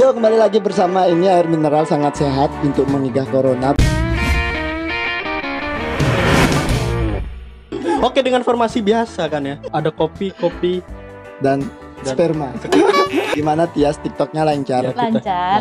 Yo kembali lagi bersama ini air mineral sangat sehat untuk mengigah corona. Oke dengan formasi biasa kan ya. Ada kopi, kopi. dan, Dan- sperma. Gimana Tias TikToknya lancar? Ya, kita- Lancar.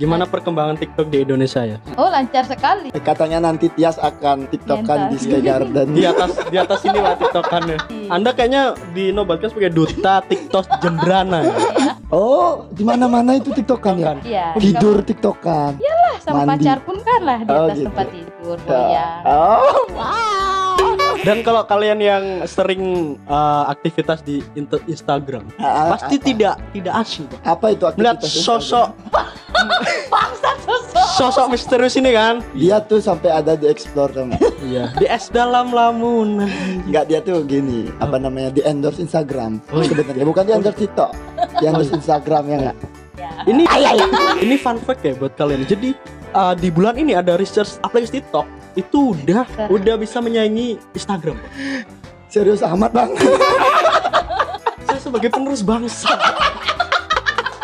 Gimana perkembangan TikTok di Indonesia ya? Oh lancar sekali. Eh, Katanya nanti Tias akan TikTokan di Sky Garden. Di atas di atas ini lah TikTokannya. Anda kayaknya di Nobatkan sebagai duta TikTok Jembrana. ya? Oh, di mana-mana itu TikTokan ya? Iya. Tidur TikTokan. Lah, sama Mandi. pacar pun kan lah di Oh, atas gitu. tempat tidur. Ya. Oh. Oh, Dan kalau kalian yang sering uh, aktivitas di Instagram, Ah, pasti apa? tidak tidak asing apa itu melihat aktivitas sosok Bangsat sosok. sosok misterius ini kan. Dia tuh sampai ada di explore sama. Iya. Di es dalam lamunan. Enggak dia tuh gini, apa namanya di endorse Instagram. Oh, iya. Sebenarnya bukan di endorse TikTok. Di endorse Instagram ya enggak? Ya. Ini ini fun fact ya buat kalian. Jadi uh, di bulan ini ada research aplikasi TikTok itu udah udah bisa menyaingi Instagram. Serius amat, Bang. Saya sebagai penerus bangsa.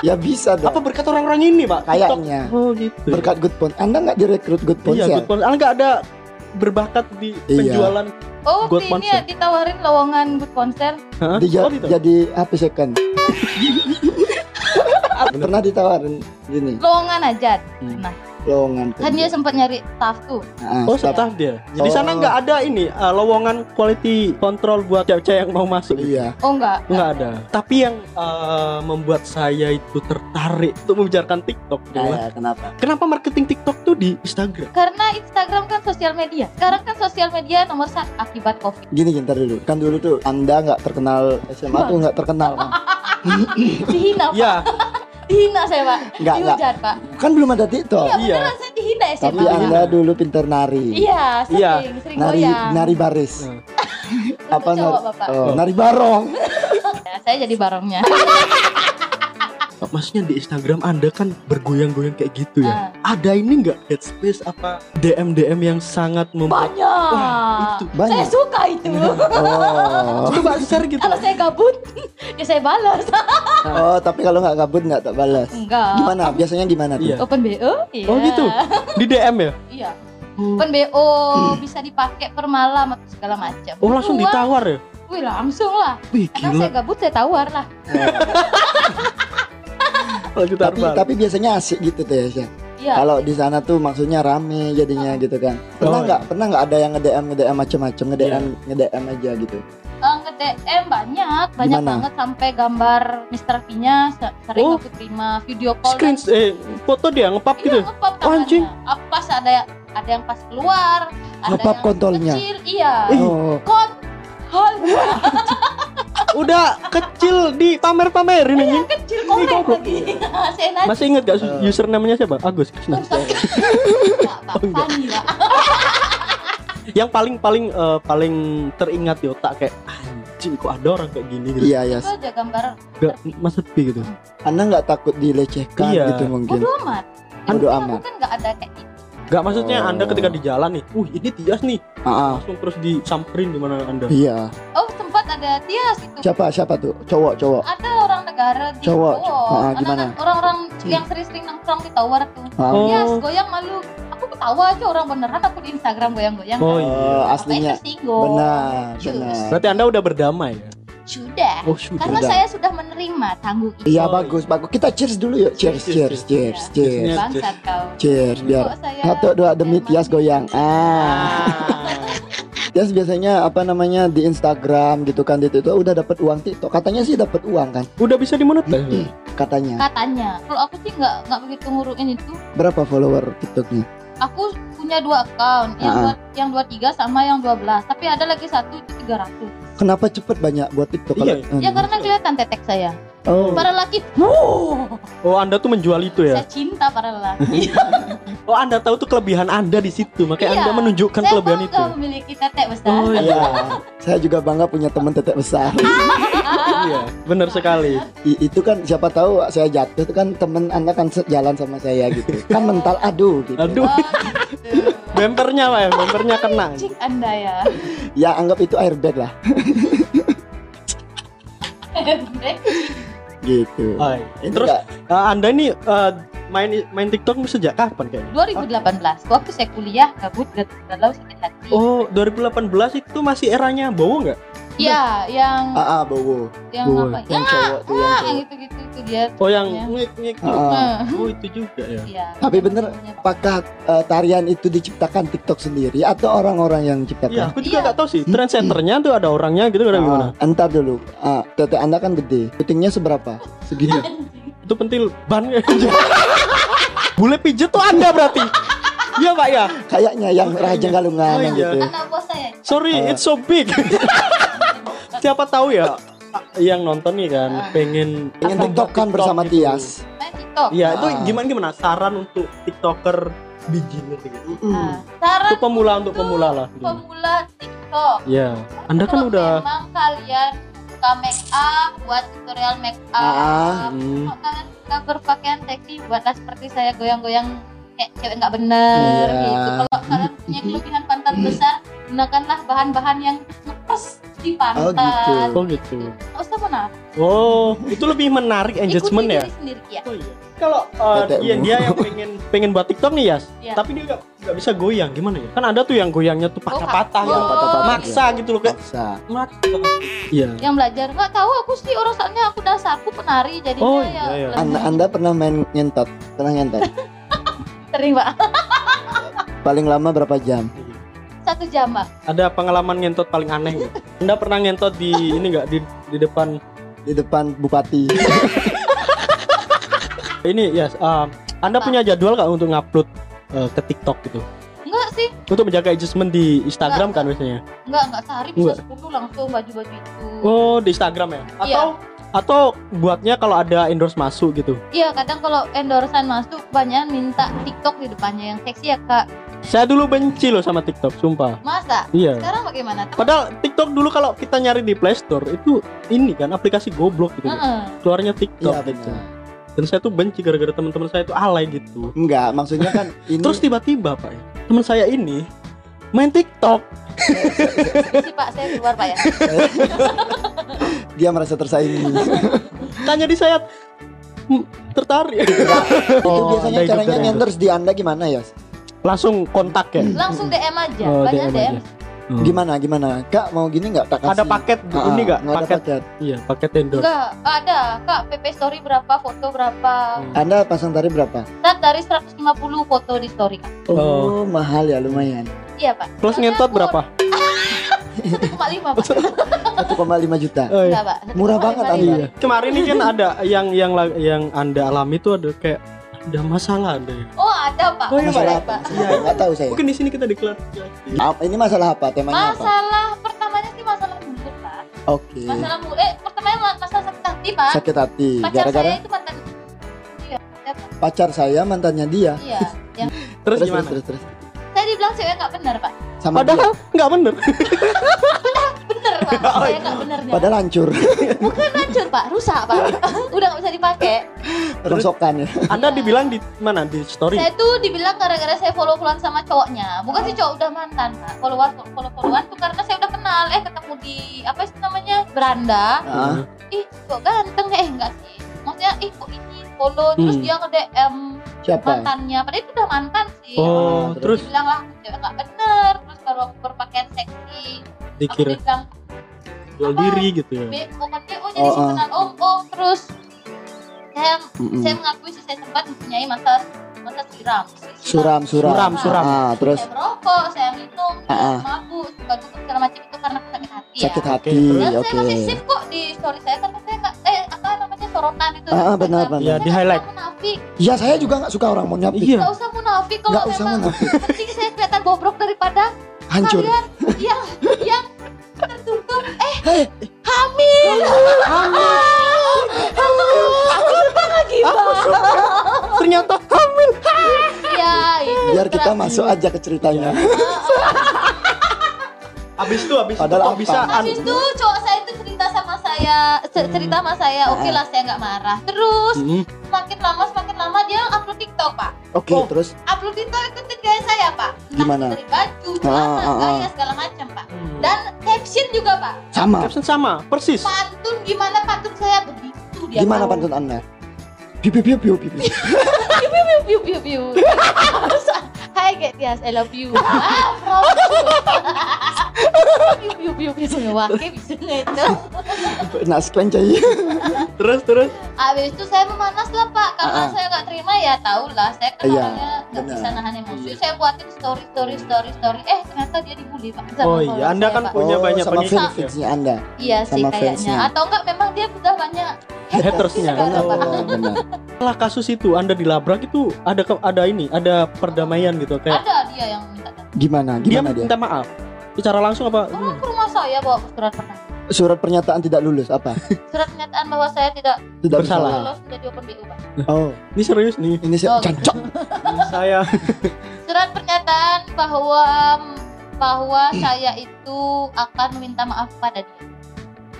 ya bisa dong. Apa berkat orang-orang ini, Pak? Kayaknya. Oh, gitu. Berkat Good Phone. Anda nggak direkrut Good Phone Iya, ya? good ponsel. Anda nggak ada berbakat di Iya. penjualan. Oh Good waktu ini ya ditawarin lowongan good ponsel. Hah? Dija- Oh, gitu. jadi HP second. Pernah ditawarin gini Lowongan aja. Hmm. Nah, lowongan kan dia sempat nyari staff tuh. Ah, Oh, staff. dia. Jadi Oh. sana nggak ada ini uh, lowongan quality control buat cewek-cewek yang mau masuk. Iya. Oh enggak. Nggak ada. Tapi yang uh, membuat saya itu tertarik untuk membicarakan TikTok adalah Ah, kenapa? kenapa marketing TikTok tuh di Instagram? Karena Instagram kan sosial media. Sekarang kan sosial media nomor satu akibat covid. Gini gini ntar dulu. Kan dulu tuh Anda nggak terkenal SMA tuh nggak terkenal kan? Dihina pak. Iya, Dihina saya pak. Nggak, nggak. Dihujat pak. Kan belum ada TikTok. Iya Iya. beneran saya dihina SMA. Tapi Anda dulu pinter nari. Iya, sering, Iya. sering Nari goyang. nari baris. Untuk Apa cowok, nari? Bapak. Oh, nari barong. Ya, saya jadi barongnya. maksudnya di Instagram Anda kan bergoyang-goyang kayak gitu ya. Ah. Ada ini nggak headspace apa DM DM yang sangat membuat Banyak. Wah, itu. Saya Banyak. suka itu. Oh. coba share gitu. Kalau saya gabut, ya saya balas. Oh, tapi kalau nggak kabut nggak tak balas. Enggak. Gimana? Biasanya gimana tuh? Iya. Open BO? Iya. Oh gitu. Di DM ya? Iya. Open BO bisa dipakai per malam atau segala macam. Oh langsung Uang, ditawar ya? Wih langsung lah. Wih Karena gila. saya gabut saya tawar lah. Lanjut Tapi Arbal. tapi biasanya asik gitu tuh ya. Syah. Iya. Kalau di sana tuh maksudnya rame jadinya gitu kan. Pernah Oh, nggak? Pernah nggak ada yang nge-DM nge-DM macam-macam, nge-DM Iya. nge-DM aja gitu. Eh, nge-DM banyak, banyak Gimana? banget sampai gambar Mr. V-nya se- sering Oh. aku terima video call. Screen eh foto dia ngepap gitu. Iya, ngepop Oh, anjing. Pas ada ada yang pas keluar, ada Ngepop yang kontolnya? kecil, iya. Oh, Kontol Udah kecil di pamer-pamerin anjing. kecil korek lagi. Masih inget gak Eh. username-nya siapa? Agus. Pak, Oh, Pak. yang paling paling eh, paling teringat di otak kayak anjing kok ada orang kayak gini gitu. iya ya. Itu aja gambar Gak masa sepi gitu. Anda nggak takut dilecehkan Iya. gitu mungkin. bodo amat. Bodo Yang amat. Kan nggak ada kayak gitu. Gak maksudnya Oh. Anda ketika di jalan nih, uh ini Tias nih, Ah, ah. langsung terus disamperin di mana Anda. iya. Ada Tias itu. Siapa siapa tuh? Cowok cowok. Ada orang negara di Cowok. cowok. Ah, gimana? Orang-orang yang sering-sering nongkrong di tower tuh. Ah. Oh. Tias goyang malu. Aku ketawa aja orang beneran aku di Instagram goyang-goyang. Oh, Oh, iya. aslinya. Makanya tersinggung. Benar, Jus. benar. Berarti Anda udah berdamai ya? Sudah. Oh sudah. Karena Sudah. saya sudah menerima tanggung itu. Iya Oh, bagus bagus. Kita cheers dulu yuk. Cheers cheers cheers Iya. cheers. Bangsat kau. Cheers biar satu dua demi Tias goyang. Ah. Ah. Tias biasanya apa namanya di Instagram gitu kan di itu udah dapat uang TikTok. Katanya sih dapat uang kan? Udah bisa dimonetize. Katanya. Katanya. Kalau aku sih nggak nggak begitu nguruin itu. Berapa follower TikToknya? Aku punya dua account, yang Ah. dua, yang 23 sama yang 12. Tapi ada lagi satu itu 300. Kenapa cepet banyak buat TikTok? Iya. Kalau- Ya karena kelihatan tetek saya. Oh. Para laki, wow, Oh Anda tuh menjual itu ya? saya cinta para lelaki. Oh Anda tahu tuh kelebihan Anda di situ, makanya Iya. Anda menunjukkan saya kelebihan itu. bangga memiliki tetek besar. Oh iya, Iya. Saya juga bangga punya teman tetek besar. iya, benar sekali. I- itu kan siapa tahu saya jatuh itu kan teman anda kan jalan sama saya gitu. Kan mental aduh gitu. Aduh, Oh, gitu. bempernya pak ya, bempernya kena. Cik anda ya. Ya anggap itu airbag lah. gitu. Hai. Ini Terus nggak- eh, anda ini eh, main main TikTok sejak kapan kayaknya? 2018 waktu saya kuliah gabut gak galau sakit hati. Oh 2018 itu masih eranya Bowo nggak? Iya, yang ah, ah, bowo. yang Boy. apa? Yang Ya, cowok tuh yang ah, yang cowok. gitu-gitu itu dia. Oh yang Ya. ngik ngik. Ah, ah. Nah, Oh itu juga ya. Iya. Tapi bener apakah eh, tarian itu diciptakan TikTok sendiri atau orang-orang yang Iya, ciptakan? aku juga Iya. nggak tahu sih. Trendsetternya tuh ada orangnya gitu ada gimana? Entar dulu. Ah, tete Anda kan gede. Putingnya seberapa? Segini. Itu pentil ban ya. Bule pijet tuh anda berarti. Iya pak ya. Kayaknya yang Raja Galungan Oh, iya. gitu. Anak bos saya. Sorry, Ah. it's so big. Siapa tahu ya yang nonton nih kan Ah. pengen Ingin apa, TikTok kan bersama gitu. Tias. Main TikTok. Iya, itu Ah. gimana gimana saran untuk TikToker beginner gitu. Nah, saran Untuk pemula untuk pemula lah. pemula TikTok. Iya. Anda kan Kalau udah memang kalian suka make up, buat tutorial make up. Ah. Hmm. Kalau kalian suka berpakaian seksi, buatlah seperti saya goyang-goyang kayak cewek nggak bener Iya. gitu. Kalau kalian punya kelebihan pantat besar, gunakanlah bahan-bahan yang ngepres di Oh, pantat. gitu. Oh gitu. Usah mana? Oh, itu lebih menarik engagement Ikuti ya. diri sendiri ya. Oh iya. Kalau uh, Tetekmu. dia, dia yang pengen pengen buat TikTok nih ya, Iya. tapi dia nggak nggak bisa goyang gimana ya? Kan ada tuh yang goyangnya tuh patah-patah, Oh, yang patah-patah, maksa gitu loh kayak Maksa. maksa. Iya. Yang belajar nggak tahu aku sih orang soalnya aku dasarku penari jadinya Oh, ya. iya, iya. Anda, anda pernah main nyentot? Pernah nyentot? Sering pak. Paling lama berapa jam? Satu jam pak. Ada pengalaman ngentot paling aneh nggak? Anda pernah ngentot di ini nggak di di depan Di depan bupati. ini ya? um, anda punya jadwal nggak untuk ngupload uh, ke TikTok gitu? Enggak sih, Untuk menjaga engagement di Instagram kan biasanya? enggak enggak sehari bisa Enggak. 10 langsung baju-baju itu. Oh di Instagram ya? Atau atau buatnya kalau ada endorse masuk gitu? Iya kadang kalau endorsean masuk banyak minta TikTok di depannya yang seksi ya kak. Saya dulu benci loh sama TikTok, sumpah. Masa? Iya. Sekarang bagaimana? Teman- Padahal TikTok dulu kalau kita nyari di Play Store itu ini kan aplikasi goblok gitu. kan. Heeh. Keluarnya TikTok Iya gitu. Dan saya tuh benci gara-gara teman-teman saya itu alay gitu. Enggak, maksudnya kan ini Terus tiba-tiba Pak, ya, teman saya ini main TikTok. sih pak saya keluar pak ya. dia merasa tersaingi. Tanya di saya "Hmm, tertarik. itu Oh, biasanya ada caranya endorse di Anda gimana ya? Langsung kontak ya. Langsung DM aja. Oh, banyak DM DM. aja. Gimana gimana? Kak mau gini nggak tak kasih? Ada paket Ah, ini enggak? nggak ada Paket. paket. Iya, paket endorse. Enggak, ada kak PP story berapa, foto berapa. Hmm. Anda pasang tarif berapa? Start dari 150 foto di story kak. Oh, mahal ya lumayan. Iya pak. Plus Soalnya ngentot aku berapa? 1,5 pak. 1,5 juta. Oh, iya. Enggak pak. Murah banget, 1,5 Anda. kali. Kemarin ini kan ada yang yang yang Anda alami itu ada kayak ada masalah ada. ya. Oh ada pak. Oh, iya, Masalah apa? pak. Iya, nggak tahu saya. Mungkin di sini kita deklar. Apa- Ini masalah apa? Temanya apa? Masalah pertamanya sih masalah mulut pak. Oke. Masalah mulut. Eh pertamanya ma- masalah sakit hati pak. Sakit hati. Pacar Gara-gara saya itu mantan. Iya. ya, Pak. pacar saya mantannya dia. Iya. Yang Terus, terus, gimana? terus, terus. saya dibilang cewek nggak benar pak. Sama Padahal nggak bener. Bener pak. saya nggak benernya. dia. Padahal hancur pak, rusak pak. Udah nggak bisa dipakai. rongsokan ya. Anda dibilang di mana di story? Saya tuh dibilang gara-gara saya follow-followan sama cowoknya. Bukan sih cowok udah mantan pak. Follower follow-followan tuh karena saya udah kenal. Eh ketemu di apa sih namanya beranda. Ah, Ih kok ganteng eh enggak sih. Maksudnya ih kok ini follow terus Hmm. dia nge DM siapa? mantannya. Padahal itu udah mantan sih. Oh, Ah, terus Dibilang lah cewek nggak bener. Terus baru aku berpakaian seksi. Aku dikira dibilang jual apa? diri gitu ya. Be, pokoknya oh jadi Oh, si ah. kenal om om terus saya Mm-mm. saya mengakui sih saya sempat mempunyai masa masa siram Suram, suram. Suram, suram. Ah, terus saya merokok saya minum Ah, ah. mabuk suka dukung segala macam itu karena sakit hati sakit ya hati. Oke. saya masih save kok di story saya karena saya nggak eh apa namanya sorotan itu Ah, ah, benar, benar. Iya, nggak di highlight. munafik Ya saya juga nggak suka orang munafik. Iya. nggak usah munafik kalau Nggak usah memang munafik. penting saya kelihatan bobrok daripada Hancur. kalian kita masuk aja ke ceritanya. Abis itu abis itu Padahal kok bisa Habis itu cowok saya itu cerita sama saya, ce- cerita sama saya, oke lah saya nggak marah. Terus Mm. semakin lama semakin lama dia upload TikTok pak, Oke, Oh. terus upload TikTok ikutin gaya saya pak, Entah Gimana? dari baju, Ah, celana, ah, ah. gaya segala macam pak. Dan caption juga pak, sama. Caption sama, persis. pantun gimana pantun saya begitu dia Dia Gimana pantun Anda? Piu piu piu piu piu. piu. Piu piu piu piu. Hai get yes, I love you. Ah, piu piu piu. Wah, kayak bisa itu. Nak cai. Terus terus. Habis itu saya memanas lah pak, karena ah. saya nggak terima ya tahu lah. Saya kan Iya, orangnya nggak bisa nahan emosi. Saya buatin story story story story. Eh ternyata dia dibully pak. Sama Oh iya, Anda saya, kan Pak. punya Oh, banyak sama pengikut. ya? fans-fansnya Anda. Iya sih sama kayaknya. fansnya. Atau enggak memang dia udah banyak Hatersnya. Oh, benar. Setelah kasus itu Anda dilabrak itu ada ke- ada ini, ada perdamaian gitu kayak Ada dia yang minta datang. Gimana? dia Gimana dia? minta maaf. Secara langsung apa? Oh, ke rumah saya bawa surat pernyataan. Surat pernyataan tidak lulus apa? Surat pernyataan bahwa saya tidak Tidak Bersalah. lolos menjadi open BU pak. Oh, Ini serius nih. ini sih Oh, cocok. Saya Surat pernyataan bahwa bahwa saya itu akan meminta maaf pada dia.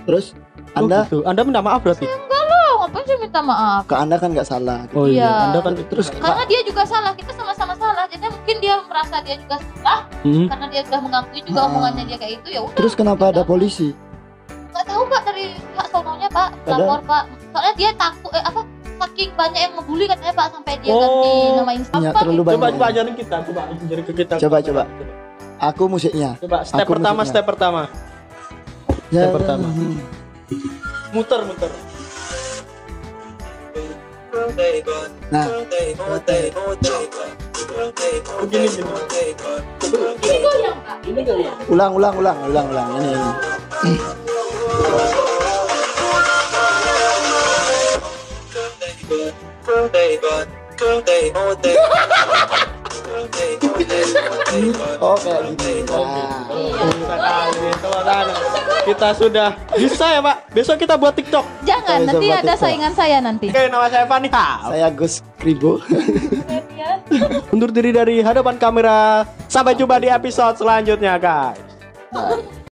Terus Oh, Anda gitu. Anda minta maaf berarti. Oh, ngapain saya minta maaf? ke Anda kan nggak salah. Oh iya, Iya. Anda kan Terus Karena dia juga salah, kita sama-sama salah. Jadi mungkin dia merasa dia juga salah Hmm. karena dia sudah mengakui juga Ah. omongannya dia kayak itu ya udah. terus kenapa ada polisi? Tahu pak dari pihak sononya pak, lapor pak. Soalnya dia takut eh apa saking banyak yang ngebully katanya pak sampai dia Oh. ganti nama Instagram pak. terlalu Coba banyak. coba ajarin kita, coba ajarin ke kita. Coba, coba. Aku musiknya. Coba step Aku pertama, musiknya. step pertama. Ya, pertama. hmm. Muter, muter. Nah, Begini gini. Ini goyang pak. Ini kali ya. ulang, ulang, ulang, ulang, ulang. Ini, ini. Oh, kayak gini. Nah. Tangan. Kita sudah bisa ya Pak. Besok kita buat TikTok. Jangan, Bisa nanti ada TikTok. saingan saya nanti. Oke, nama saya Fani. Saya Gus Kribo. Undur diri dari hadapan kamera. Sampai jumpa di episode selanjutnya, guys.